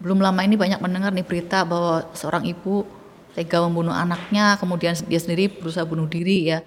belum lama ini banyak mendengar nih berita bahwa seorang ibu tega membunuh anaknya, kemudian dia sendiri berusaha bunuh diri ya.